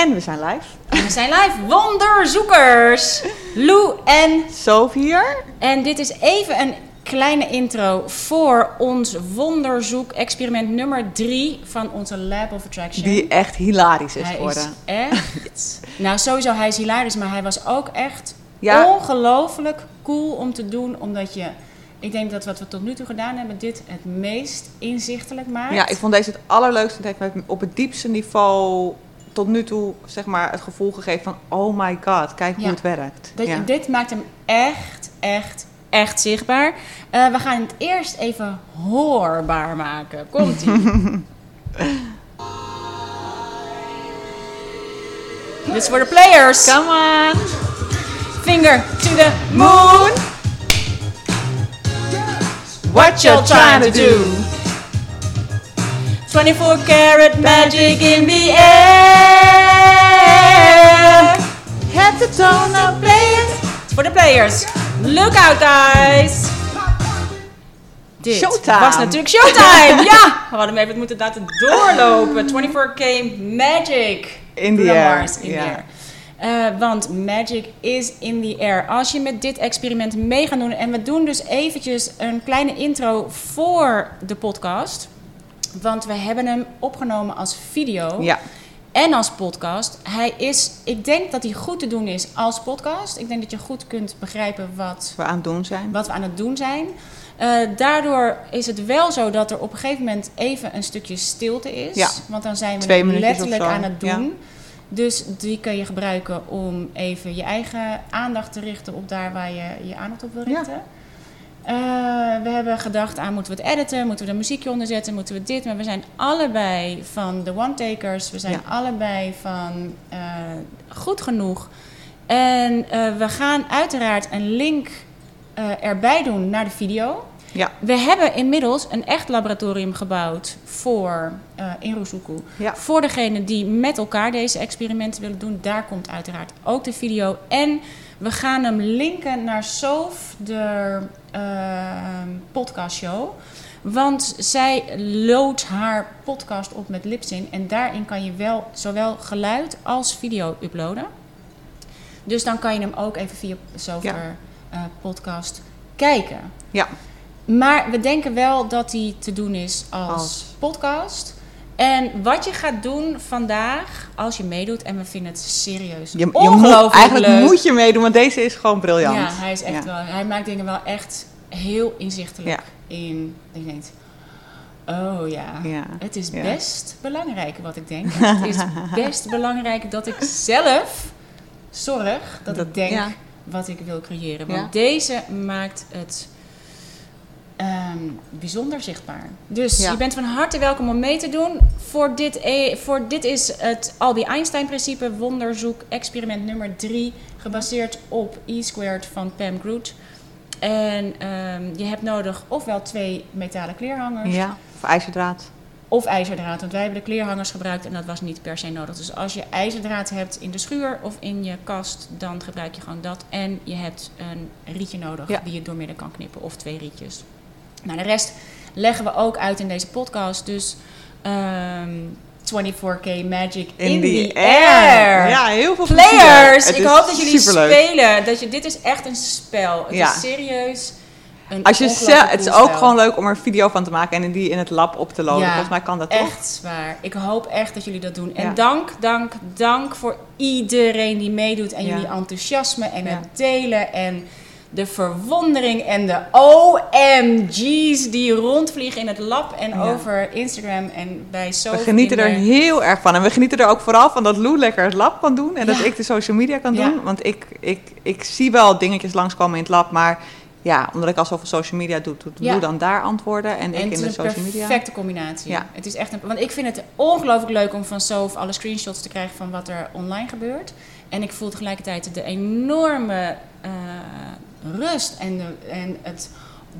En we zijn live. En we zijn live wonderzoekers. Lou en... Sof hier. En dit is even een kleine intro voor ons wonderzoek-experiment nummer 3 van onze Lab of Attraction. Die echt hilarisch is hij geworden. is echt... nou, sowieso, hij is hilarisch, maar hij was ook echt Ja. ongelooflijk cool om te doen. Omdat je... Ik denk dat wat we tot nu toe gedaan hebben, dit het meest inzichtelijk maakt. Ja, ik vond deze het allerleukste. Het heeft me op het diepste niveau tot nu toe zeg maar, het gevoel gegeven van... Oh my god, kijk hoe Ja. het werkt. Dat, ja. Dit maakt hem echt, echt, echt zichtbaar. Eh, we gaan het eerst even hoorbaar maken. Komt-ie. Dit is voor de players. Come on! Finger to the moon. What you're trying to do. 24 karat magic in the air. Head to toe, no Players. Voor de players. Look out, guys. Dit Showtime. was natuurlijk showtime. ja, we hadden hem even moeten laten doorlopen. 24K Magic. In the air, Mars in ja. the air. Eh, want magic is in the air. Als je met dit experiment mee gaat doen... en we doen dus eventjes een kleine intro voor de podcast... want we hebben hem opgenomen als video Ja, en als podcast. Hij is, ik denk dat hij goed te doen is als podcast. Ik denk dat je goed kunt begrijpen wat, we aan het doen zijn. wat we aan het doen zijn. Eh, daardoor is het wel zo dat er op een gegeven moment even een stukje stilte is. Ja. Want dan zijn we letterlijk aan het ja. doen. Dus die kun je gebruiken om even je eigen aandacht te richten op daar waar je je aandacht op wil Ja. Eh, we hebben gedacht aan moeten we het editen, moeten we er muziekje onder zetten, moeten we dit. Maar we zijn allebei van de one-takers. We zijn Ja. allebei van eh, goed genoeg. En eh, we gaan uiteraard een link erbij doen naar de video. Ja, We hebben inmiddels een echt laboratorium gebouwd voor eh in Rusuku. ja. Voor degenen die met elkaar deze experimenten willen doen, daar komt uiteraard ook de video. En we gaan hem linken naar Sof, de podcastshow. Want zij loodt haar podcast op met Lipsyn. En daarin kan je wel zowel geluid als video uploaden. Dus dan kan je hem ook even via Ja. eh, podcast kijken. ja. Maar we denken wel dat die te doen is als, Als. podcast. En wat je gaat doen vandaag, als je meedoet, en we vinden het serieus Je, je moet, ongelooflijk eigenlijk leuk. moet je meedoen, want deze is gewoon briljant. Ja, hij is echt Ja. wel. Hij maakt dingen wel echt heel inzichtelijk Ja. in. Dat je denkt, oh ja, Ja, het is best belangrijk wat ik denk. En het is best belangrijk dat ik zelf zorg dat, Dat- ik denk wat ik wil creëren. Want deze maakt het ehm, bijzonder zichtbaar. Dus Ja. je bent van harte welkom om mee te doen. Voor dit, e- voor dit is het Albie Einstein-principe wonderzoek experiment nummer 3, gebaseerd op E squared van Pam Groot. En ehm, je hebt nodig ofwel twee metalen kleerhangers Ja, of ijzerdraad. of ijzerdraad. Want wij hebben de kleerhangers gebruikt en dat was niet per se nodig. Dus als je ijzerdraad hebt in de schuur of in je kast, dan gebruik je gewoon dat. En je hebt een rietje nodig Ja. die je doormidden kan knippen of twee rietjes. Nou, de rest leggen we ook uit in deze podcast. Dus ehm 24K Magic in, the, air. Ja, heel veel. Players, ik hoop dat jullie superleuk. spelen. Dat je, dit is echt een spel. Het Ja. is serieus een Als je zelf, het is ook spel. gewoon leuk om er een video van te maken en die in het lab op te lopen. Ja, Volgens mij kan dat toch? Echt waar. Ik hoop echt dat jullie dat doen. En Ja. dank, dank, dank voor iedereen die meedoet. En jullie enthousiasme en het delen. En de verwondering en de OMG's die rondvliegen in het lab. En Ja. over Instagram en bij zo We genieten er heel erg van. En we genieten er ook vooral van dat Lou lekker het lab kan doen. En dat ik de social media kan Ja. doen. Want ik, ik, ik zie wel dingetjes langskomen in het lab. Maar ja, omdat ik al zoveel social media doe, doet. Lou dan daar antwoorden. En, En ik het in de een social media. perfecte combinatie. Ja. Het is echt een, want ik vind het ongelooflijk leuk om van Sof alle screenshots te krijgen van wat er online gebeurt. En ik voel tegelijkertijd de enorme eh, rust en, de, en het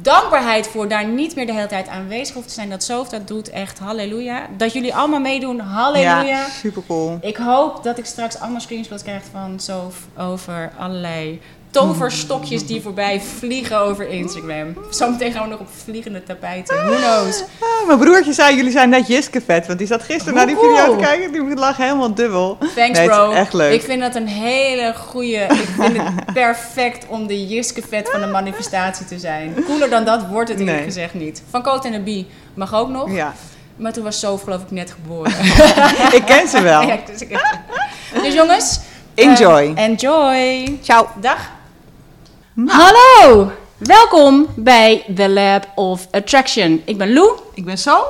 dankbaarheid voor daar niet meer de hele tijd aanwezig hoeft te zijn. Dat Sof dat doet, echt halleluja. Dat jullie allemaal meedoen, halleluja. Ja, super cool. Ik hoop dat ik straks allemaal screenshots krijg van Sof over allerlei toverstokjes die voorbij vliegen over Instagram. Zometeen gaan we nog op vliegende tapijten. Who knows? Ah, mijn broertje zei, jullie zijn net Jiske vet. Want die zat gisteren naar die video cool. te kijken. Die lag helemaal dubbel. Thanks Nee, het is bro. echt leuk. Ik vind dat een hele goede. Ik vind het perfect om de Jiske vet van de manifestatie te zijn. Cooler dan dat wordt het eerlijk Nee. gezegd niet. Van Coat en de Bie mag ook nog. Ja, Maar toen was Sof geloof ik net geboren. ik ken ze wel. Ja, dus, ik- dus jongens. Enjoy. eh, enjoy. Ciao. Dag. Nou. Hallo. Welkom bij The Lab of Attraction. Ik ben Lou. Ik ben zo.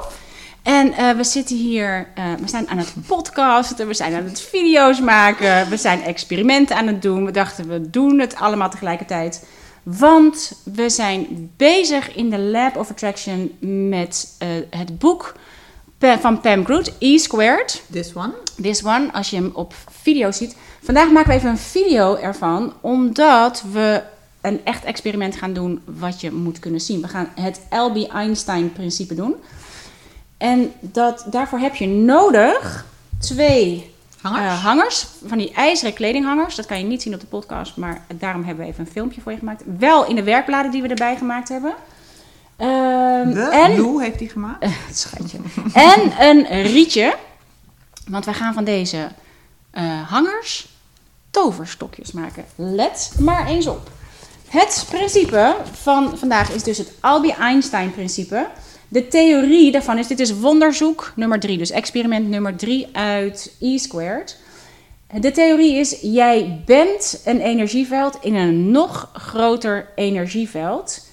En eh, we zitten hier, eh, we zijn aan het podcasten, we zijn aan het video's maken, we zijn experimenten aan het doen. We dachten, we doen het allemaal tegelijkertijd. Want we zijn bezig in de Lab of Attraction met eh, het boek van Pam Groot, E Squared. This one. This one, als je hem op video ziet. Vandaag maken we even een video ervan, omdat we een echt experiment gaan doen wat je moet kunnen zien. We gaan het Albie Einstein principe doen. En dat, daarvoor heb je nodig twee Hangers. eh, hangers, van die ijzeren kledinghangers. Dat kan je niet zien op de podcast, maar daarom hebben we even een filmpje voor je gemaakt. Wel in de werkbladen die we erbij gemaakt hebben. Ehm, De en Lou heeft die gemaakt. het schatje. En een rietje. Want wij gaan van deze eh, hangers toverstokjes maken. Let maar eens op. Het principe van vandaag is dus het Albie-Einstein-principe. De theorie daarvan is, dit is wonderzoek nummer 3, dus experiment nummer 3 uit E-squared. De theorie is, jij bent een energieveld in een nog groter energieveld.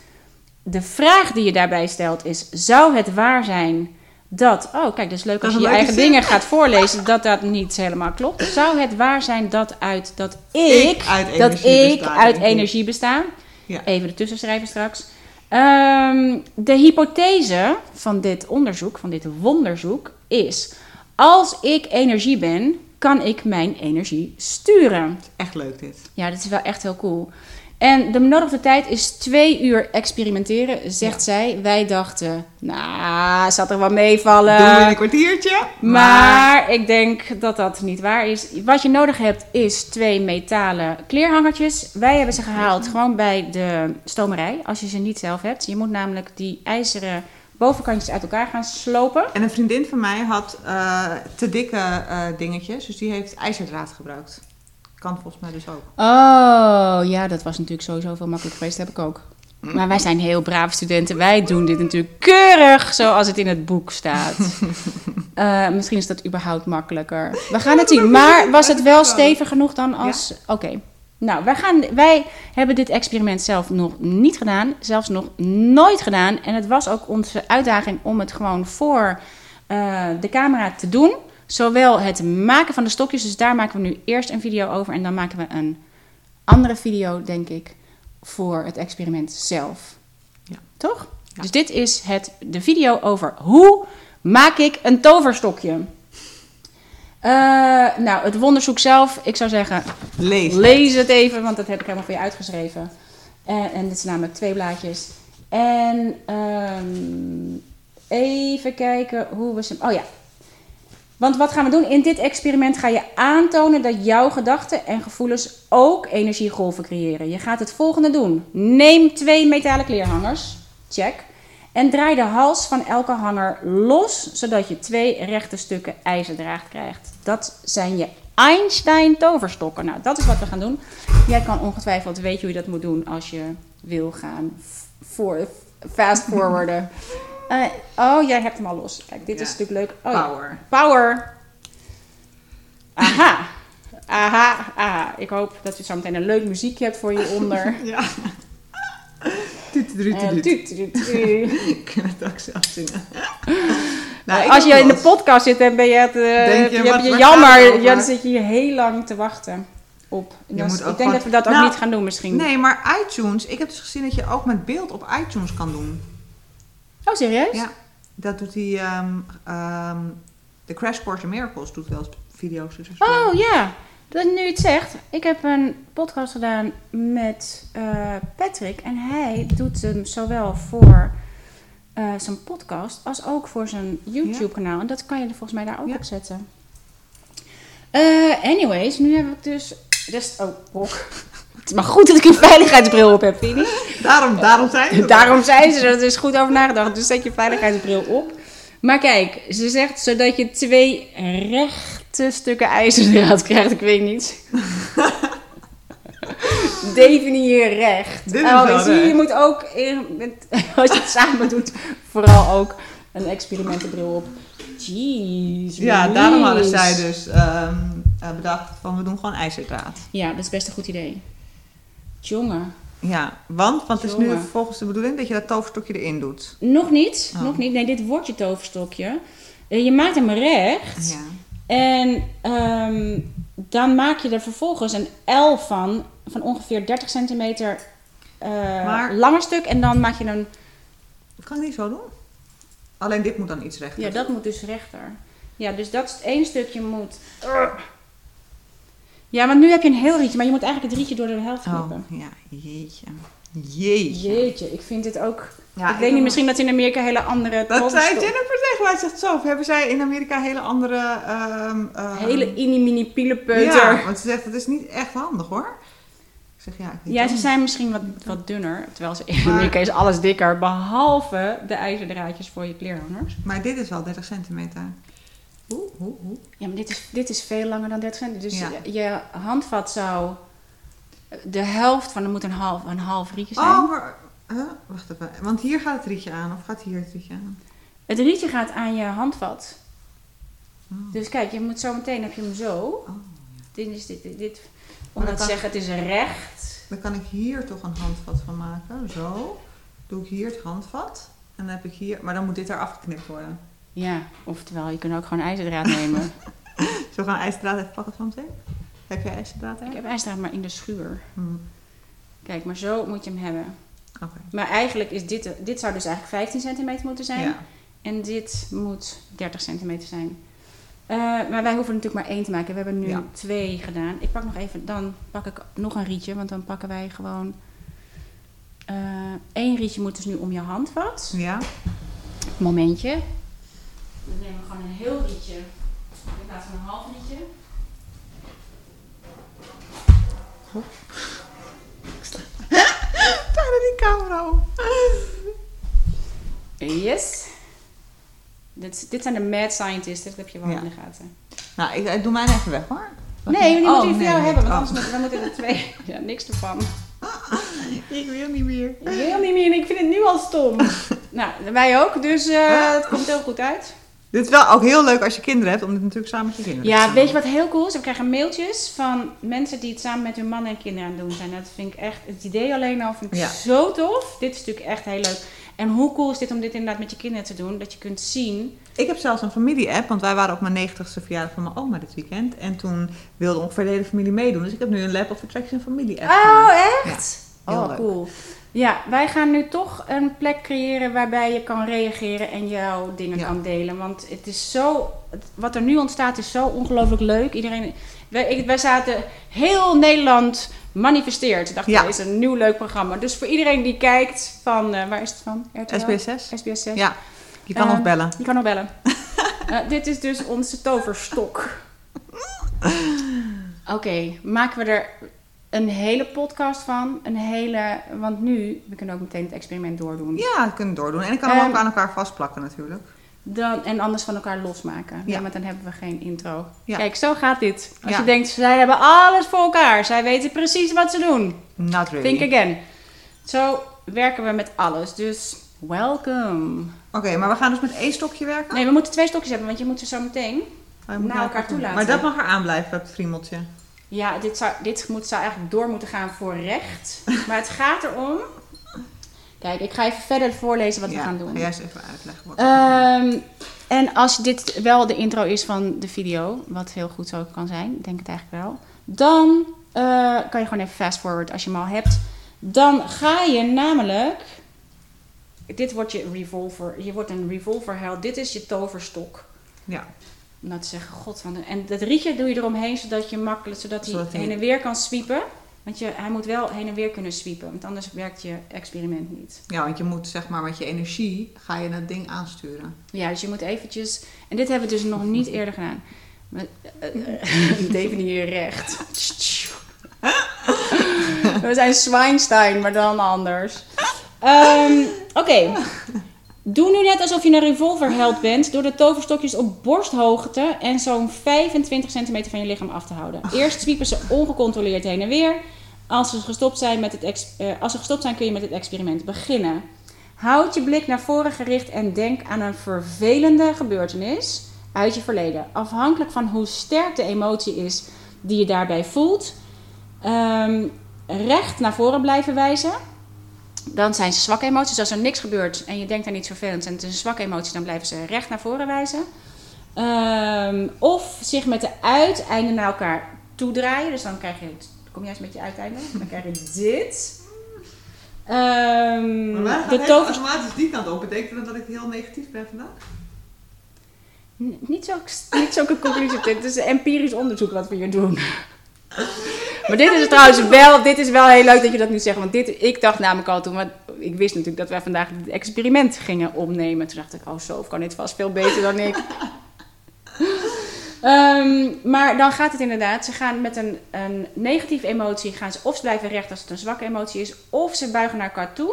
De vraag die je daarbij stelt is: zou het waar zijn dat. Oh, kijk, dat is leuk Dat als je je eigen zin. dingen gaat voorlezen, dat dat niet helemaal klopt. Zou het waar zijn dat, uit, dat ik, uit dat energie ik uit energie besta? Ja. Even ertussen schrijven straks. Ehm, de hypothese van dit onderzoek, van dit wonderzoek, is: als ik energie ben, kan ik mijn energie sturen. Echt leuk dit. Ja, dit is wel echt heel cool. En de benodigde tijd is twee uur experimenteren, zegt Ja. zij. Wij dachten, nou, zal er wel meevallen. Doen we in een kwartiertje. Maar ik denk dat dat niet waar is. Wat je nodig hebt is twee metalen kleerhangertjes. Wij hebben ze gehaald gewoon bij de stomerij, als je ze niet zelf hebt. Je moet namelijk die ijzeren bovenkantjes uit elkaar gaan slopen. En een vriendin van mij had eh, te dikke eh, dingetjes. Dus die heeft ijzerdraad gebruikt. Kan volgens mij dus ook. Oh, ja, dat was natuurlijk sowieso veel makkelijker geweest. Dat heb ik ook. Maar wij zijn heel brave studenten. Wij doen dit natuurlijk keurig zoals het in het boek staat. Eh, misschien is dat überhaupt makkelijker. We gaan het zien. Maar was het wel stevig genoeg dan als... Oké. Nou, wij, gaan, wij hebben dit experiment zelf nog niet gedaan. Zelfs nog nooit gedaan. En het was ook onze uitdaging om het gewoon voor eh, de camera te doen. Zowel het maken van de stokjes, dus daar maken we nu eerst een video over. En dan maken we een andere video, denk ik, voor het experiment zelf. Ja. Toch? Ja. Dus dit is het, de video over hoe maak ik een toverstokje. Eh, nou, het wonderzoek zelf, ik zou zeggen, Lees. lees het even, want dat heb ik helemaal voor je uitgeschreven. En, en dit is namelijk twee blaadjes. En ehm, even kijken hoe we ze. Oh ja. Want wat gaan we doen? In dit experiment ga je aantonen dat jouw gedachten en gevoelens ook energiegolven creëren. Je gaat het volgende doen. Neem twee metalen kleerhangers. Check. En draai de hals van elke hanger los, zodat je twee rechte stukken ijzerdraad krijgt. Dat zijn je Einstein toverstokken. Nou, dat is wat we gaan doen. Jij kan ongetwijfeld weten hoe je dat moet doen als je wil gaan fast forwarden. Eh, oh, jij hebt hem al los. Kijk, dit is natuurlijk leuk. Oh, ja. Power. Power. Aha. Aha, aha. Ik hoop dat je zo meteen een leuk muziekje hebt voor je onder. Ja. Eh. Ik kan het ook zelf zingen. Nou, ik Als je in de podcast zit, dan ben je het. eh, Denk je, je wat- je jammer. Ja, dan zit je hier heel lang te wachten op. Dus moet ik ook denk gewoon- dat we dat ook Nou, niet gaan doen, misschien. Nee, maar iTunes. Ik heb dus gezien dat je ook met beeld op iTunes kan doen. Oh, serieus? Ja. Dat doet ehm ehm de Crash Course in Miracles doet wel eens video's. Dus Oh ja, dat nu het zegt. Ik heb een podcast gedaan met eh, Patrick. En hij doet hem zowel voor eh, zijn podcast als ook voor zijn YouTube kanaal. En dat kan je er volgens mij daar ook Ja. op zetten. Eh, anyways, nu heb ik dus... dus oh, bok. Het is maar goed dat ik een veiligheidsbril op heb, Fini. Daarom, daarom zijn ze. Daarom zijn ze er. Er is goed over nagedacht. Dus zet je veiligheidsbril op. Maar kijk, ze zegt zodat je twee rechte stukken ijzerdraad krijgt. Ik weet niet. Definieer recht. Dit is oh, wel zie je, moet ook, als je het samen doet, vooral ook een experimentenbril op. Jeez. Ja, daarom hadden zij dus ehm, eh, bedacht van we doen gewoon ijzerdraad. Ja, dat is best een goed idee. Jongen. Ja, want, want het is nu volgens de bedoeling dat je dat toverstokje erin doet. Nog niet, Oh. nog niet. Nee, dit wordt je toverstokje. Eh, Je maakt hem recht. Ja. En ehm, dan maak je er vervolgens een L van, van ongeveer 30 centimeter eh, Maar- langer stuk. En dan maak je een, Dat kan ik niet zo doen. Alleen dit moet dan iets rechter. ja, dat moet dus rechter. Ja, dus dat één stukje moet. Ja, want nu heb je een heel rietje, maar je moet eigenlijk het rietje door de helft Oh, knippen. ja, jeetje. Jeetje. Jeetje, ik vind dit ook. Ja, ik weet niet, misschien dat in Amerika hele andere. Dat zei Jennifer tegen mij, zegt zo. Hebben zij in Amerika hele andere... ehm ehm, Hele mini-mini pielenpeuter. Ja, want ze zegt, dat is niet echt handig hoor. Ik zeg, ja, ik weet Ja, ze zijn misschien wat, wat dunner. Terwijl ze, in Amerika is alles dikker. Behalve de ijzerdraadjes voor je kleerhangers. Maar dit is wel 30 centimeter. Ja, maar dit is, dit is veel langer dan 30 centimeter. Dus Ja. je, je handvat zou... De helft van, er moet een half, een half rietje zijn. Oh, maar... huh? wacht even. Want hier gaat het rietje aan. Of gaat hier het rietje aan? Het rietje gaat aan je handvat. Oh. Dus kijk, je moet zo meteen, heb je hem zo. Oh, Dit is dit, dit, dit. Dat kan- zeggen, het is recht. Dan kan ik hier toch een handvat van maken. Zo. Doe ik hier het handvat. En dan heb ik hier... Maar dan moet dit er afgeknipt worden. Ja, oftewel, je kunt ook gewoon ijzerdraad nemen. Zo gaan ijzerdraad even pakken van meteen. Heb je ijzerdraad Ik heb ijzerdraad maar in de schuur. Hm, Kijk, maar zo moet je hem hebben. Oké. Maar eigenlijk is dit, dit zou dus eigenlijk 15 centimeter moeten zijn. Ja. En dit moet 30 centimeter zijn. Eh, maar wij hoeven natuurlijk maar één te maken. We hebben nu Ja. twee gedaan. Ik pak nog even, dan pak ik nog een rietje. Want dan pakken wij gewoon... eh één rietje moet dus nu om je handvat. Ja. Momentje. Dan nemen we gewoon een heel rietje. In plaats van een half rietje. Bijna die camera op. Yes. Dit, dit zijn de mad scientists. Dat heb je wel Ja. in de gaten. Nou, ik, ik doe mij even weg hoor. Nee, die Oh, moeten die voor nee, jou nee. hebben. Want Oh. anders moeten, dan moeten er twee... Ja, niks ervan. Ik wil niet meer. Ik wil niet meer en ik vind het nu al stom. nou, wij ook. Dus eh, het komt heel goed uit. Dit is wel ook heel leuk als je kinderen hebt, om dit natuurlijk samen met je kinderen te Ja, doen. weet je wat heel cool is? We krijgen mailtjes van mensen die het samen met hun man en kinderen aan het doen zijn. Dat vind ik echt, het idee alleen al vind ik Ja. zo tof. Dit is natuurlijk echt heel leuk. En hoe cool is dit om dit inderdaad met je kinderen te doen? Dat je kunt zien. Ik heb zelfs een familie-app, want wij waren op mijn 90ste verjaardag van mijn oma dit weekend. En toen wilde ongeveer de hele familie meedoen. Dus ik heb nu een Lab of Attraction familie-app. Oh, echt? Ja, heel oh, leuk. cool. Ja, wij gaan nu toch een plek creëren waarbij je kan reageren en jouw dingen Ja. kan delen. Want het is zo, wat er nu ontstaat is zo ongelooflijk leuk. Iedereen, wij, wij zaten, heel Nederland manifesteert. Dacht Ja. ja. is een nieuw leuk programma. Dus voor iedereen die kijkt van, eh, waar is het van? RTL? SBS6? SBS 6. Ja, je kan Ehm, ons bellen. Je kan nog bellen. Eh, dit is dus onze toverstok. Oké, maken we er een hele podcast van? Een hele, want nu, we kunnen ook meteen het experiment doordoen. Ja, dat kunnen we doordoen. En ik kan hem Ehm, ook aan elkaar vastplakken natuurlijk. Dan, en anders van elkaar losmaken. Ja. Ja. want dan hebben we geen intro. Ja. Kijk, zo gaat dit. Als Ja. je denkt, zij hebben alles voor elkaar. Zij weten precies wat ze doen. Not really. Think again. Zo werken we met alles. Dus, welcome. Oké, maar we gaan dus met één stokje werken? Nee, we moeten twee stokjes hebben, want je moet ze zo meteen... Oh, naar elkaar doen. toelaten. Maar dat mag er aanblijven, het friemeltje. Ja, dit zou, dit moet, zou eigenlijk door moeten gaan voor recht. Maar het gaat erom... Kijk, ik ga even verder voorlezen wat ja, we gaan doen. Ga jij eens even uitleggen wat Ehm, en als dit wel de intro is van de video, wat heel goed zo kan zijn, ik denk het eigenlijk wel, dan eh, kan je gewoon even fast forward als je hem al hebt. Dan ga je namelijk, dit wordt je revolver, je wordt een revolverheld, dit is je toverstok. Ja, Om nou te zeggen, god, van de- en dat rietje doe je eromheen zodat je makkelijk, zodat hij Zodat hij- heen en weer kan sweepen. Want je, hij moet wel heen en weer kunnen sweepen, want anders werkt je experiment niet. ja, want je moet zeg maar met je energie ga je dat ding aansturen. Ja, dus je moet eventjes... En dit hebben we dus nog niet eerder gedaan. Maar, eh, eh, Definieer recht. We zijn Schweinstein, maar dan anders. Ehm, Oké. Doe nu net alsof je een revolverheld bent door de toverstokjes op borsthoogte en zo'n 25 centimeter van je lichaam af te houden. Eerst zwiepen ze ongecontroleerd heen en weer. Als ze gestopt zijn, met het eh, als ze gestopt zijn kun je met het experiment beginnen. Houd je blik naar voren gericht en denk aan een vervelende gebeurtenis uit je verleden. Afhankelijk van hoe sterk de emotie is die je daarbij voelt, ehm, recht naar voren blijven wijzen. Dan zijn ze zwakke emoties. Als er niks gebeurt en je denkt aan iets vervelends en het is een zwakke emotie, dan blijven ze recht naar voren wijzen. Ehm, of zich met de uiteinden naar elkaar toedraaien. Dus dan krijg je het. Kom jij eens met je uiteinden? Dan krijg je dit. Ehm, Maar wij gaan de automatisch die kant op. Betekent dat dat ik heel negatief ben vandaag? N- Niet, zo, niet zulke conclusie. Dit is empirisch onderzoek wat we hier doen. Maar dit is trouwens wel, dit is wel heel leuk dat je dat nu zegt. Want dit, ik dacht namelijk al toen, want ik wist natuurlijk dat wij vandaag het experiment gingen opnemen. Toen dacht ik, oh zo, kan dit vast veel beter dan ik. Ehm, maar dan gaat het inderdaad, ze gaan met een, een negatieve emotie, gaan ze of ze blijven recht als het een zwakke emotie is, of ze buigen naar elkaar toe.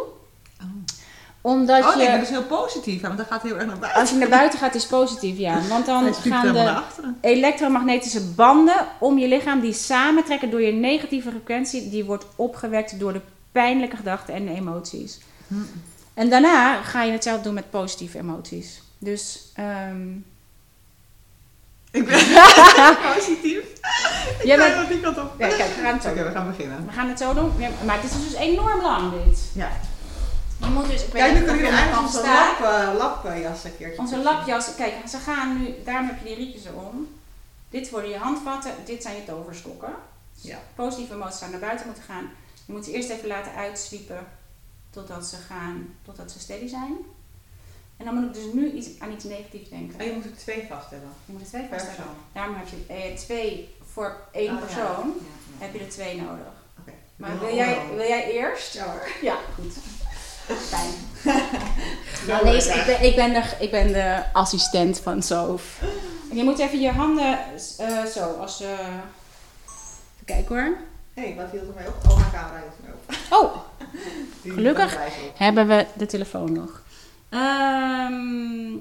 Omdat oh je... nee, dat is heel positief. Want dat gaat heel erg naar buiten. Als je naar buiten gaat, is het positief, ja. Want dan gaan de elektromagnetische banden om je lichaam die samentrekken door je negatieve frequentie, die wordt opgewekt door de pijnlijke gedachten en de emoties. Hm. En daarna ga je hetzelfde doen met positieve emoties. Dus ehm, Ik ben positief. Ik Jij ben bent- die kant op. ja, kijk, we gaan het zo we gaan beginnen. We gaan het zo doen. Maar het is dus enorm lang dit. Ja. Je moet dus, ik weet Kijk, nu kunnen je jullie eigenlijk onze lap, uh, lapjas een keertje Onze lapjas, kijk, ze gaan nu, daarom heb je die rietjes erom. Dit worden je handvatten, dit zijn je toverstokken. Ja. Positieve emoties zou naar buiten moeten gaan. Je moet ze eerst even laten uitswiepen totdat ze gaan, totdat ze steady zijn. En dan moet ik dus nu iets, aan iets negatiefs denken. En je moet er twee vast hebben. Je moet er twee vaststellen. persoon. Daarom heb je eh, twee voor één Oh, persoon. Ja, ja. Heb je er twee nodig. Oké. Maar wil jij, wil jij eerst? Ja hoor. Ja, goed. Fijn. Ja, ik, ben, ik, ben de, ik ben de assistent van Sof. En je moet even je handen eh, zo, als... eh even kijken hoor. Hé, hey, wat hield er mij op? Oh, mijn camera hield mij op. Oh, Gelukkig. hebben we de telefoon nog. Ehm,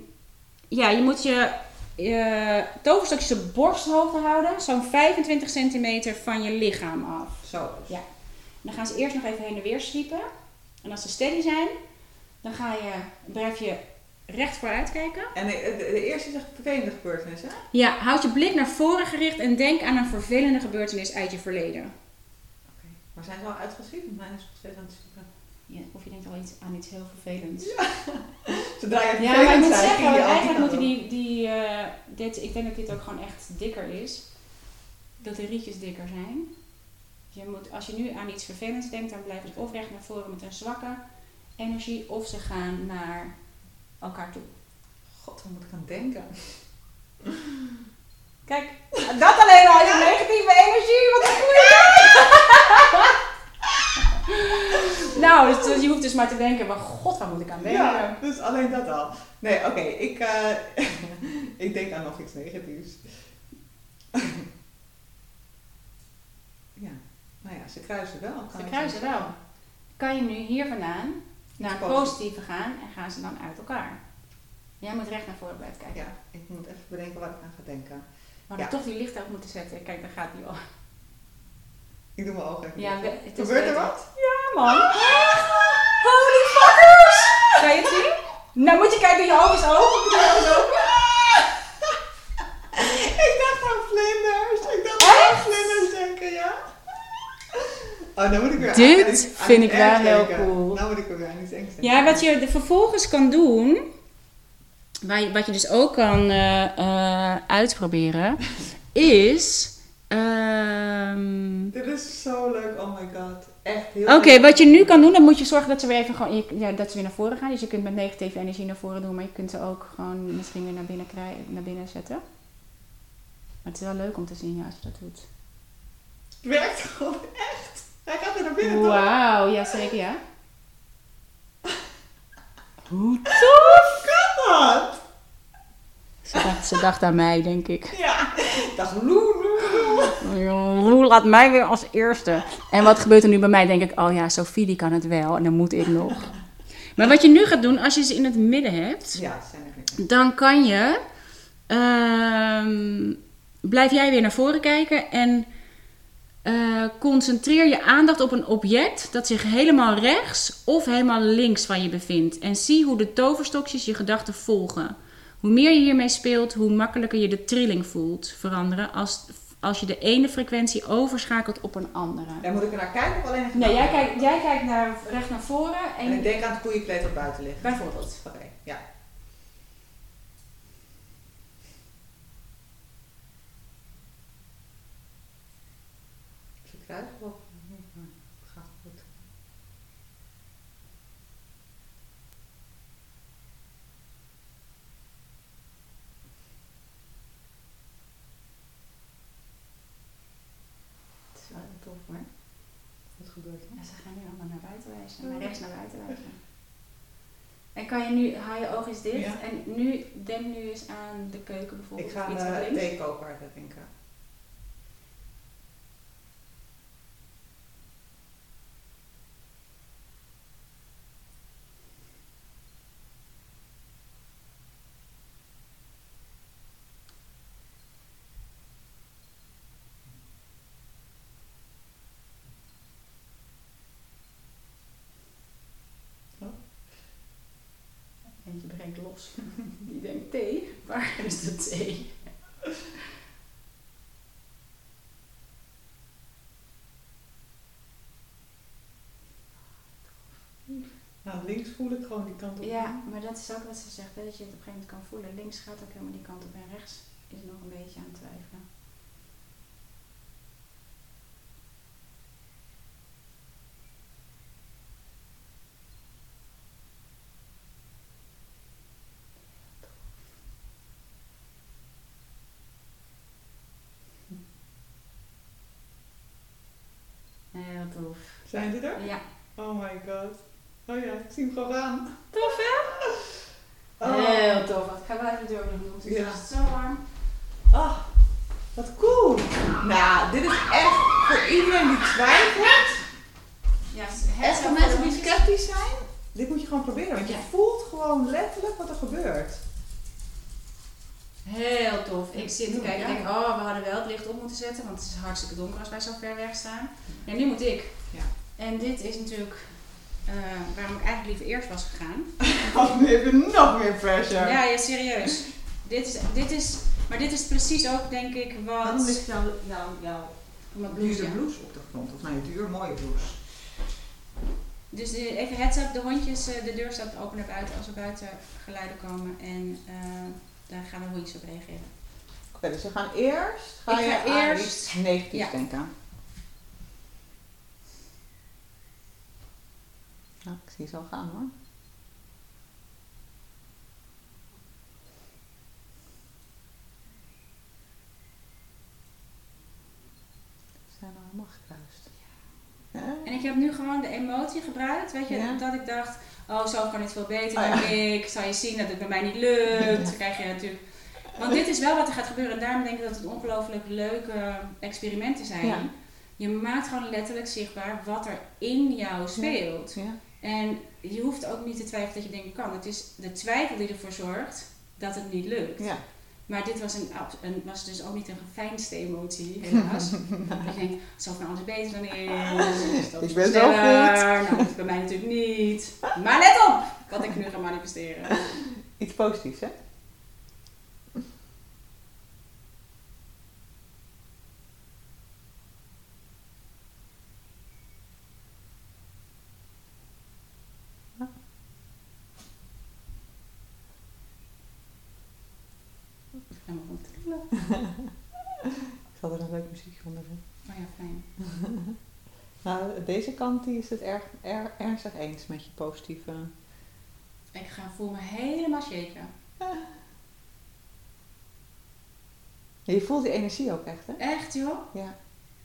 ja, je moet je, je toverstokjes op borsthoogte houden. Zo'n 25 centimeter van je lichaam af. Zo. Ja. Dan gaan ze eerst nog even heen en weer zwiepen. En als ze steady zijn, dan ga je, blijf je recht vooruit kijken. En de, de, de eerste is echt vervelende gebeurtenis, hè? Ja, houd je blik naar voren gericht en denk aan een vervelende gebeurtenis uit je verleden. Oké. Maar zijn ze al uitgeschreven? Mijn is nog steeds aan het zoeken. Ja, of je denkt al iets, aan iets heel vervelends. Zodra je Ja, maar ik moet zijn, zeggen, eigenlijk moeten die, die eh, dit, ik denk dat dit ook gewoon echt dikker is. Dat de rietjes dikker zijn. Je moet, als je nu aan iets vervelends denkt, dan blijven ze of recht naar voren met een zwakke energie, of ze gaan naar elkaar toe. God, waar moet ik aan denken? Kijk, dat alleen al je negatieve energie, wat een goeie Nou, dus, dus je hoeft dus maar te denken, maar god, waar moet ik aan denken? Ja, dus alleen dat al. Nee, oké, ik, eh, ik denk aan nog iets negatiefs. ja, nou ja, ze kruisen wel. kan Ze kruisen wel. Kan je nu hier vandaan naar Positief. positieve gaan en gaan ze dan uit elkaar? Jij moet recht naar voren blijven kijken. Ja, ik moet even bedenken waar ik aan ga denken. Maar Ja. dan toch die licht uit moeten zetten. Kijk, daar gaat die al. Ik doe mijn ogen even Ja, we- het is Gebeurt er wat? Ja, man. Holy fuckers! Kan je het zien? Nou moet je kijken, je ogen is open. Doe je ogen open. ik dacht aan vlinders. Ik dacht aan vlinders denken, ja. Oh, nou moet ik weer Dit aan iets- aan vind ik wel heel cool. Nou moet ik weer aan iets denken. Ja, wat je er vervolgens kan doen, je- wat je dus ook kan eh, eh, uitproberen, is. ehm, Dit is zo leuk, oh my god. Echt heel Oké, wat je nu kan doen, dan moet je zorgen dat ze weer even gewoon, ja, dat ze weer naar voren gaan. Dus je kunt met negatieve energie naar voren doen, maar je kunt ze ook gewoon misschien weer naar binnen, krijgen, naar binnen zetten. Maar het is wel leuk om te zien ja, als je dat doet. Het werkt gewoon echt. Hij gaat er naar binnen, toch? Wauw, ja zeker ja. Hoe Hoe kan dat? Ze dacht, ze dacht aan mij, denk ik. Ja. Ik dacht, loe, loe, loe. Laat mij weer als eerste. En wat gebeurt er nu bij mij? Denk ik, oh ja, Sophie die kan het wel en dan moet ik nog. Maar wat je nu gaat doen, als je ze in het midden hebt, Ja, er dan kan je. ehm, blijf jij weer naar voren kijken en eh, concentreer je aandacht op een object dat zich helemaal rechts of helemaal links van je bevindt. En zie hoe de toverstokjes je gedachten volgen. Hoe meer je hiermee speelt, hoe makkelijker je de trilling voelt veranderen als, als je de ene frequentie overschakelt op een andere. Daar moet ik er naar kijken of alleen Nee, jij kijkt, jij kijkt naar, recht naar voren En ik en denk aan het koeienkleed dat buiten ligt. bijvoorbeeld. Oké, ja. Kruisen wel. Het gaat goed. Het is wel heel tof hoor. Wat gebeurt er? Ja, ze gaan nu allemaal naar buiten wijzen, naar rechts naar buiten wijzen. En kan je nu, hou je ogen eens dicht Ja. en nu, denk nu eens aan de keuken bijvoorbeeld. Ik ga iets uh, links. theekoker denken. Eentje breekt los. Die denkt thee, waar is de thee? Nou, links voel ik gewoon die kant op. Ja, maar dat is ook wat ze zegt, hè, dat je het op een gegeven moment kan voelen. Links gaat ook helemaal die kant op en rechts is nog een beetje aan het twijfelen. Heel tof. Zijn die er? Ja. Oh my god. Oh ja, ik zie hem gewoon aan. Tof hè? Oh. Heel tof. Ik ga wel even de deur doen, het is Ja. zo warm. Oh, wat cool. Nou, dit is echt voor iedereen die twijfelt. Ja, Echt voor mensen die sceptisch zijn. Dit moet je gewoon proberen, want je Ja. voelt gewoon letterlijk wat er gebeurt. Heel tof. Ik zit te kijken en denk, oh, we hadden wel het licht op moeten zetten, want het is hartstikke donker als wij zo ver weg staan. En nu moet ik. Ja. En dit is natuurlijk eh, waarom ik eigenlijk liever eerst was gegaan. Oh, nu heb je nog meer pressure. Ja, ja, serieus. Dit is, dit is, maar dit is precies ook, denk ik, Waarom wat... ligt jouw, jouw, jouw Mijn dure blouse, ja. blouse op de grond? Of nou, je duur mooie blouse. Dus de, even heads up, de hondjes, eh, de deur staat open naar buiten als er buiten geluiden komen. En eh, daar gaan de hondjes op reageren. Oké, dus we gaan eerst. Ga Ik je ga aan eerst- iets negatiefs ja. denken. Nou, ik zie zo gaan hoor. Ze zijn al helemaal gekruist. Ja. En ik heb nu gewoon de emotie gebruikt, weet je, Ja. dat ik dacht, oh zo kan het veel beter Oh, dan ja. ik, zal je zien dat het bij mij niet lukt, dan krijg je natuurlijk... Want dit is wel wat er gaat gebeuren en daarom denk ik dat het ongelooflijk leuke experimenten zijn. Je maakt gewoon letterlijk zichtbaar wat er in jou speelt. Ja. En je hoeft ook niet te twijfelen dat je denkt kan. Het is de twijfel die ervoor zorgt dat het niet lukt. Ja. Maar dit was, een, een, was dus ook niet een geveinsde emotie, helaas. je denkt, zo van alles beter dan ik. dat Ik is ben zo sneller. Nou, dat bij mij natuurlijk niet. Maar let op, wat ik nu ga manifesteren. Iets positiefs, hè? Helemaal van trillen. Ik Oh ja, fijn. Nou, deze kant die is het erg, er, ernstig eens met je positieve. Ik ga voel me helemaal shaken. Je voelt die energie ook echt, hè? Echt joh. Ja.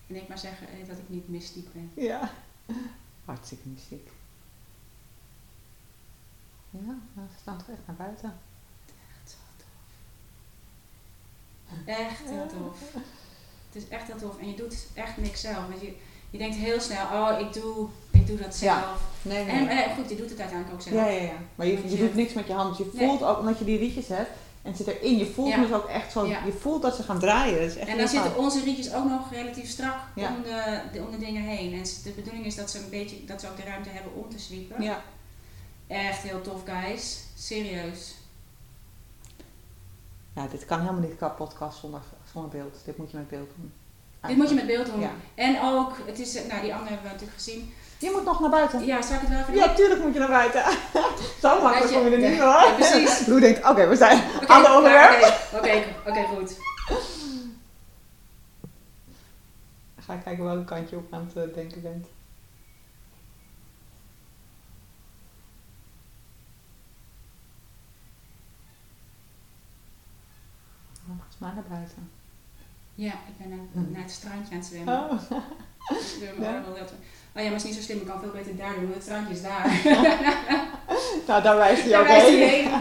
En ik maar zeggen eh, dat ik niet mystiek ben. Ja. Hartstikke mystiek. Ja, nou, ze staan toch echt naar buiten. Echt zo tof. Echt heel tof. Het is echt heel tof. En je doet echt niks zelf. Want je, je denkt heel snel, oh, ik doe, ik doe dat Ja. zelf. Nee, En eh, goed, je doet het uiteindelijk ook zelf. Ja, ja, ja. Maar je, je je- doet niks met je hand. Je Nee. voelt ook, omdat je die rietjes hebt en zit erin, je voelt Ja. dus ook echt zo, Ja. je voelt dat ze gaan draaien. Dat is echt En dan zitten onze rietjes ook nog relatief strak Ja. om, de, de, om de dingen heen. En de bedoeling is dat ze een beetje, dat ze ook de ruimte hebben om te sweepen. Ja. Echt heel tof, guys. Serieus. ja, dit kan helemaal niet qua podcast zonder, zonder beeld. Dit moet je met beeld doen. Dit moet je met beeld doen. Ja. En ook, het is, eh, nou die andere hebben we natuurlijk gezien. Je moet nog naar buiten. Ja, zal ik het wel even Ja, tuurlijk moet je naar buiten. Zo makkelijk kom je er niet hoor. ja, precies. Denkt, oké, we zijn Oké, aan de onderwerp. Oké, oké, oké, goed. Ga ik kijken welke kant je op aan het eh, denken bent. Volgens mij naar buiten. Ja, ik ben naar, Hm. naar het strandje aan het zwemmen. Oh. Wil Ja. Oh ja, maar het is niet zo slim. Ik kan veel beter daar doen, het strandje is daar. nou, daar wijst hij ook heen.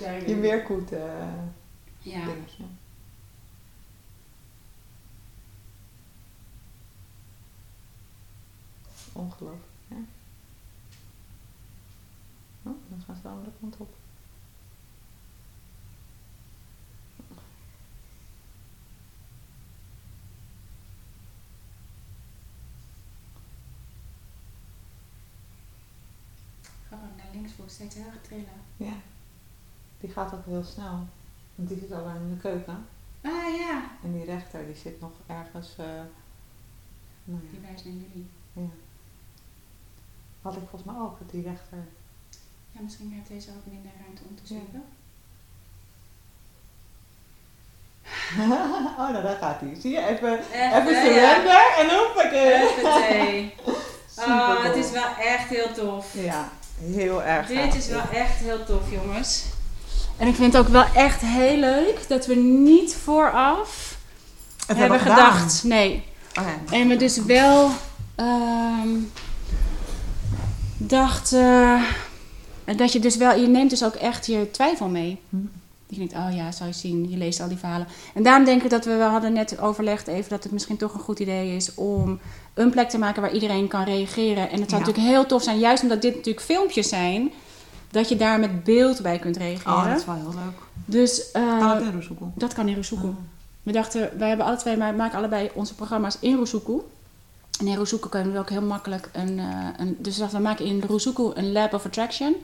Je doen. weerkoet eh Ja. dingetje. Ongelooflijk, hè? Oh, dan gaan ze de andere kant op. Ik steeds heel erg trillen. Ja. Die gaat ook heel snel. Want die zit al in de keuken. Ah ja. En die rechter, die zit nog ergens... eh nou ja, Die wijst naar jullie. ja. Had ik volgens mij ook, dat die rechter... Ja, misschien heeft deze ook minder ruimte om te Ja. zoeken. oh, nou daar gaat hij. Zie je? Even, Even, even ja. surrender en hoppakee. Huppatee. Oh, het is wel echt heel tof. Ja, heel erg Dit is wel echt heel tof, jongens. En ik vind het ook wel echt heel leuk dat we niet vooraf Het hebben gedacht. Nee. Oh. En we dus wel ehm dachten dat je dus wel, je neemt dus ook echt je twijfel mee. Hm. Je denkt, oh ja, zou je zien, je leest al die verhalen. En daarom denk ik dat we, we hadden net overlegd even dat het misschien toch een goed idee is om een plek te maken waar iedereen kan reageren. En het zou Ja. natuurlijk heel tof zijn, juist omdat dit natuurlijk filmpjes zijn, dat je daar met beeld bij kunt reageren. Oh, dat is wel heel leuk. Dus eh, Kan het in dat kan in Roesoeku. We dachten, wij hebben alle twee, maar maken allebei onze programma's in Roesoeku. En in Roesoeku kunnen we ook heel makkelijk een, eh, een... Dus we dachten, we maken in Roesoeku een Lab of Attraction.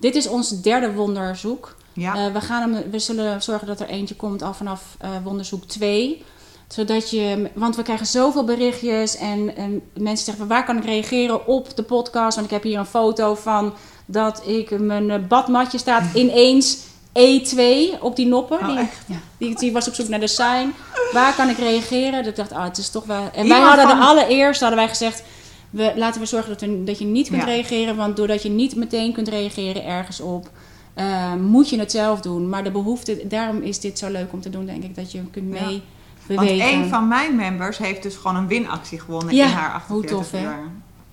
Dit is ons derde wonderzoek. Ja. Eh, we, gaan hem, we zullen zorgen dat er eentje komt al vanaf eh, wonderzoek 2. Zodat je... Want we krijgen zoveel berichtjes en, en mensen zeggen... Waar kan ik reageren op de podcast? Want ik heb hier een foto van dat ik mijn badmatje staat ineens E2 op die noppen. Oh, die, ja, die, die was op zoek naar de sign. Waar kan ik reageren? Dat ik dacht, ah, het is toch wel... En wij hadden van- de allereerste hadden wij gezegd... We, laten we zorgen dat, we, dat je niet kunt Ja. reageren. Want doordat je niet meteen kunt reageren ergens op... eh, moet je het zelf doen. Maar de behoefte... Daarom is dit zo leuk om te doen, denk ik. Dat je kunt Ja. mee Want bewegen. een van mijn members heeft dus gewoon een winactie gewonnen Ja, in haar 48 hoe tof, hè?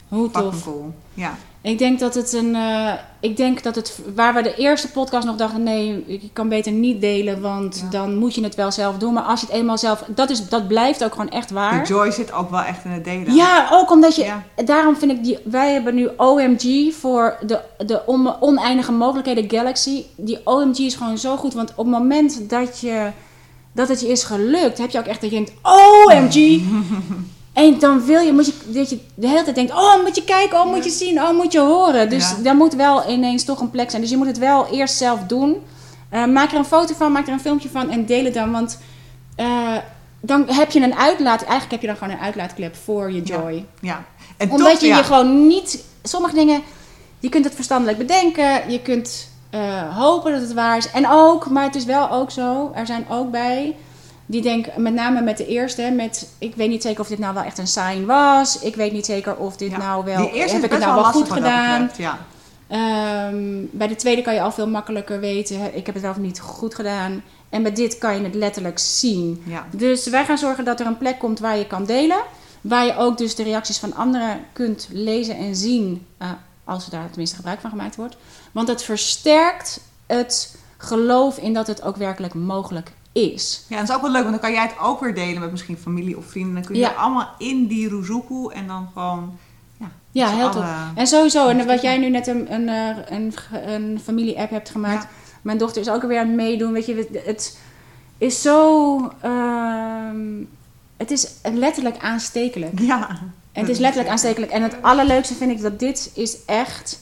Hoe Fucking tof. cool. Ja. Ik denk dat het een. eh, ik denk dat het. Waar we de eerste podcast nog dachten: nee, je kan beter niet delen, want Ja. dan moet je het wel zelf doen. Maar als je het eenmaal zelf. Dat, is, dat blijft ook gewoon echt waar. joy zit ook wel echt in het delen. Ja, ook omdat je. Ja. Daarom vind ik die. Wij hebben nu OMG voor de, de on- oneindige mogelijkheden Galaxy. Die OMG is gewoon zo goed, want op het moment dat je. Dat het je is gelukt, heb je ook echt dat je denkt: OMG! En dan wil je, moet je, dat je de hele tijd denkt, oh moet je kijken, oh moet je zien, oh moet je horen. Dus daar moet wel ineens toch een plek zijn. Dus je moet het wel eerst zelf doen. Eh, maak er een foto van, maak er een filmpje van en deel het dan. Want eh, dan heb je een uitlaat, eigenlijk heb je dan gewoon een uitlaatklep voor je joy. Ja. En Omdat je ja. je gewoon niet, sommige dingen, je kunt het verstandelijk bedenken. Je kunt eh, hopen dat het waar is. En ook, maar het is wel ook zo, er zijn ook bij die denken, met name met de eerste, met ik weet niet zeker of dit nou wel echt een sign was. Ik weet niet zeker of dit Ja. nou wel, Die eerste heb ik het nou wel goed gedaan. Ja. Ehm, bij de tweede kan je al veel makkelijker weten, ik heb het wel of niet goed gedaan. En bij dit kan je het letterlijk zien. Ja. Dus wij gaan zorgen dat er een plek komt waar je kan delen. Waar je ook dus de reacties van anderen kunt lezen en zien. eh, als er daar tenminste gebruik van gemaakt wordt. Want het versterkt het geloof in dat het ook werkelijk mogelijk is. Ja, dat is ook wel leuk, want dan kan jij het ook weer delen met misschien familie of vrienden. Dan kun je Ja. allemaal in die Ruzuku en dan gewoon... Ja, Ja, heel tof. En sowieso, en wat jij nu net een, een, eh, een, een familie-app hebt gemaakt. Ja. Mijn dochter is ook weer aan het meedoen. Weet je, het is zo... ehm, het is letterlijk aanstekelijk. Ja. En het is letterlijk aanstekelijk. En het allerleukste vind ik dat dit is echt...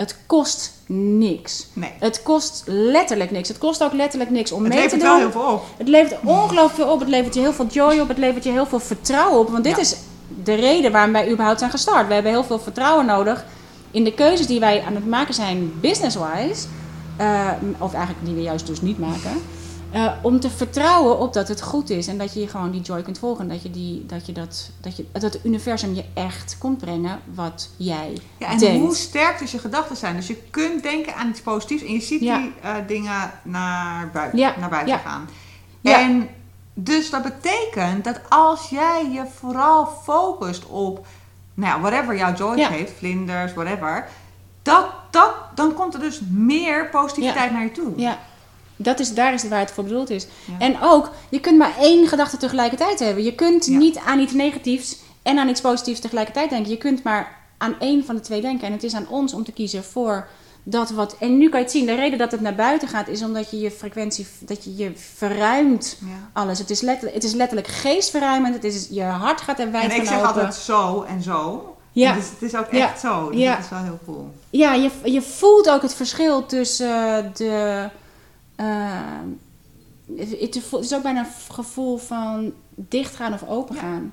Het kost niks. Nee. Het kost letterlijk niks. Het kost ook letterlijk niks om Het mee te levert doen. wel heel veel op. Het levert ongelooflijk veel op. Het levert je heel veel joy op. Het levert je heel veel vertrouwen op. Want dit Ja. is de reden waarom wij überhaupt zijn gestart. We hebben heel veel vertrouwen nodig in de keuzes die wij aan het maken zijn business-wise. eh, of eigenlijk die we juist dus niet maken. Eh, om te vertrouwen op dat het goed is. En dat je gewoon die joy kunt volgen. Dat, je die, dat, je dat, dat, je, dat het universum je echt komt brengen wat jij Ja, en denkt. hoe sterk dus je gedachten zijn. Dus je kunt denken aan iets positiefs en je ziet Ja. die eh, dingen naar buiten, Ja, naar buiten ja. gaan. Ja. En dus dat betekent dat als jij je vooral focust op, nou ja, whatever jouw joy geeft, vlinders, whatever, dat, dat, dan komt er dus meer positiviteit naar je toe. Ja, dat is, daar is waar het voor bedoeld is. Ja. En ook, je kunt maar één gedachte tegelijkertijd hebben. Je kunt Ja. niet aan iets negatiefs en aan iets positiefs tegelijkertijd denken. Je kunt maar aan één van de twee denken. En het is aan ons om te kiezen voor dat wat... En nu kan je het zien, de reden dat het naar buiten gaat... is omdat je je frequentie, dat je je verruimt Ja. alles. Het is, letterlijk, het is letterlijk geestverruimend. Het is, je hart gaat er wijd En ik van zeg open. altijd zo en zo. Ja. En Het, is, het is ook Ja. echt zo. Dus Ja. dat is wel heel cool. Ja, je, je voelt ook het verschil tussen eh, de. Eh, het, het is ook bijna een gevoel van dichtgaan of opengaan.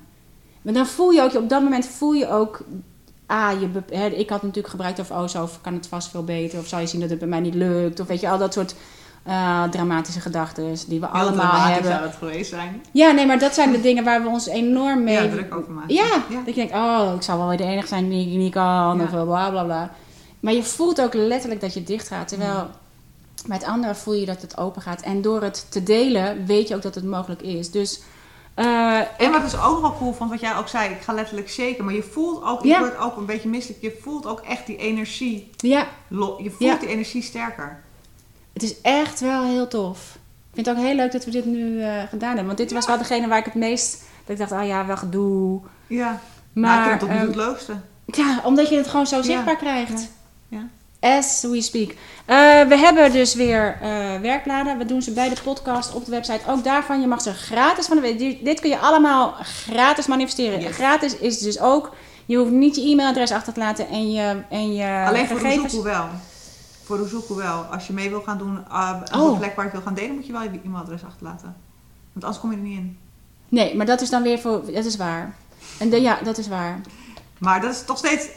Maar dan voel je ook, op dat moment voel je ook. Ah, je, hè, ik had natuurlijk gebruikt of oh, zo kan het vast veel beter. Of zou je zien dat het bij mij niet lukt. Of weet je, al dat soort eh, dramatische gedachten die we Heel allemaal hebben. zou het geweest zijn. Ja, nee, maar dat zijn de dingen waar we ons enorm mee... Ja, druk over maken. Ja, Ja. dat je denkt, oh, ik zou wel weer de enige zijn die niet kan, Ja. of bla bla bla. Maar je voelt ook letterlijk dat je dicht gaat. Terwijl met anderen voel je dat het open gaat. En door het te delen, weet je ook dat het mogelijk is. Dus, eh, En wat ik ook nog cool vond, wat jij ook zei, ik ga letterlijk shaken, maar je voelt ook, Ja. ik word ook een beetje misselijk, je voelt ook echt die energie, ja, lo- je voelt Ja. die energie sterker. het is echt wel heel tof. Ik vind het ook heel leuk dat we dit nu eh, gedaan hebben. Want dit was wel degene waar ik het meest... Dat ik dacht, ah ja, wel gedoe. Ja, Maar, maar ik vind het toe ehm, het leukste. Ja, omdat je het gewoon zo zichtbaar krijgt. Ja. As we speak. Eh, we hebben dus weer eh, werkbladen. We doen ze bij de podcast op de website. Ook daarvan, je mag ze gratis van de. Dit, kun je allemaal gratis manifesteren. Yes. Gratis is dus ook, je hoeft niet je e-mailadres achter te laten en je, en je Alleen voor gegevens. Roezoekoe wel. Voor Roezoekoe wel. Als je mee wil gaan doen, uh, op Oh. een plek waar je wil gaan delen, moet je wel je e-mailadres achterlaten. Want anders kom je er niet in. Nee, maar dat is dan weer voor, dat is waar. En de, ja, dat is waar. Maar dat is toch steeds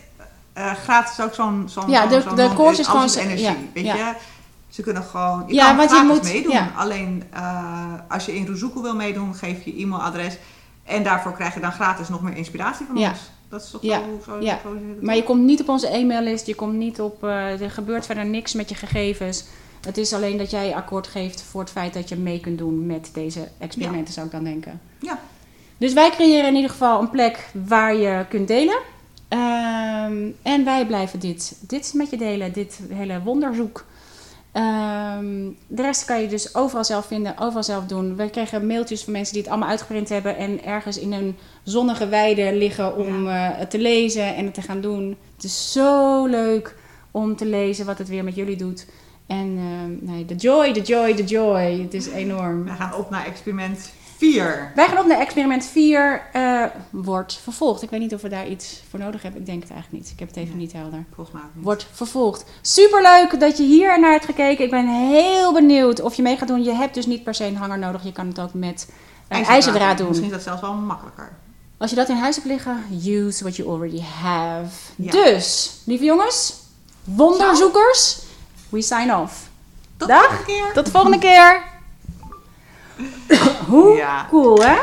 eh, gratis ook zo'n zo'n Ja, de- zo'n- de koers is gewoon- energie, ja, weet ja. je. Ze kunnen gewoon, je Ja, kan want je gratis moet- meedoen. ja. Alleen eh, als je in Roezoekoe wil meedoen, geef je e-mailadres. En daarvoor krijg je dan gratis nog meer inspiratie van ons. Dat is toch Ja, zo, zo, ja. zo, Maar je komt niet op onze e-maillist, je komt niet op, eh, er gebeurt verder niks met je gegevens. Het is alleen dat jij akkoord geeft voor het feit dat je mee kunt doen met deze experimenten, zou ik dan denken. Ja. Dus wij creëren in ieder geval een plek waar je kunt delen. Ehm, en wij blijven dit, dit met je delen, dit hele wonderzoek. Ehm, de rest kan je dus overal zelf vinden, overal zelf doen. We kregen mailtjes van mensen die het allemaal uitgeprint hebben en ergens in een zonnige weide liggen om eh, het te lezen en het te gaan doen. Het is zo leuk om te lezen wat het weer met jullie doet. En nee, de joy, de joy, de joy. Het is enorm. We gaan op naar experiment 4. Wij gaan op naar experiment 4. eh wordt vervolgd. Ik weet niet of we daar iets voor nodig hebben. Ik denk het eigenlijk niet. Ik heb het even niet helder. Volgens mij niet. Wordt vervolgd. Superleuk dat je hier naar hebt gekeken. Ik ben heel benieuwd of je mee gaat doen. Je hebt dus niet per se een hanger nodig. Je kan het ook met eh, ijzerdraad doen. Misschien is dat zelfs wel makkelijker. Als je dat in huis hebt liggen, use what you already have. Ja. Dus, lieve jongens, wonderzoekers, we sign off. Tot Dag. de volgende keer. Tot de volgende keer. Hoe Ja. cool, hè?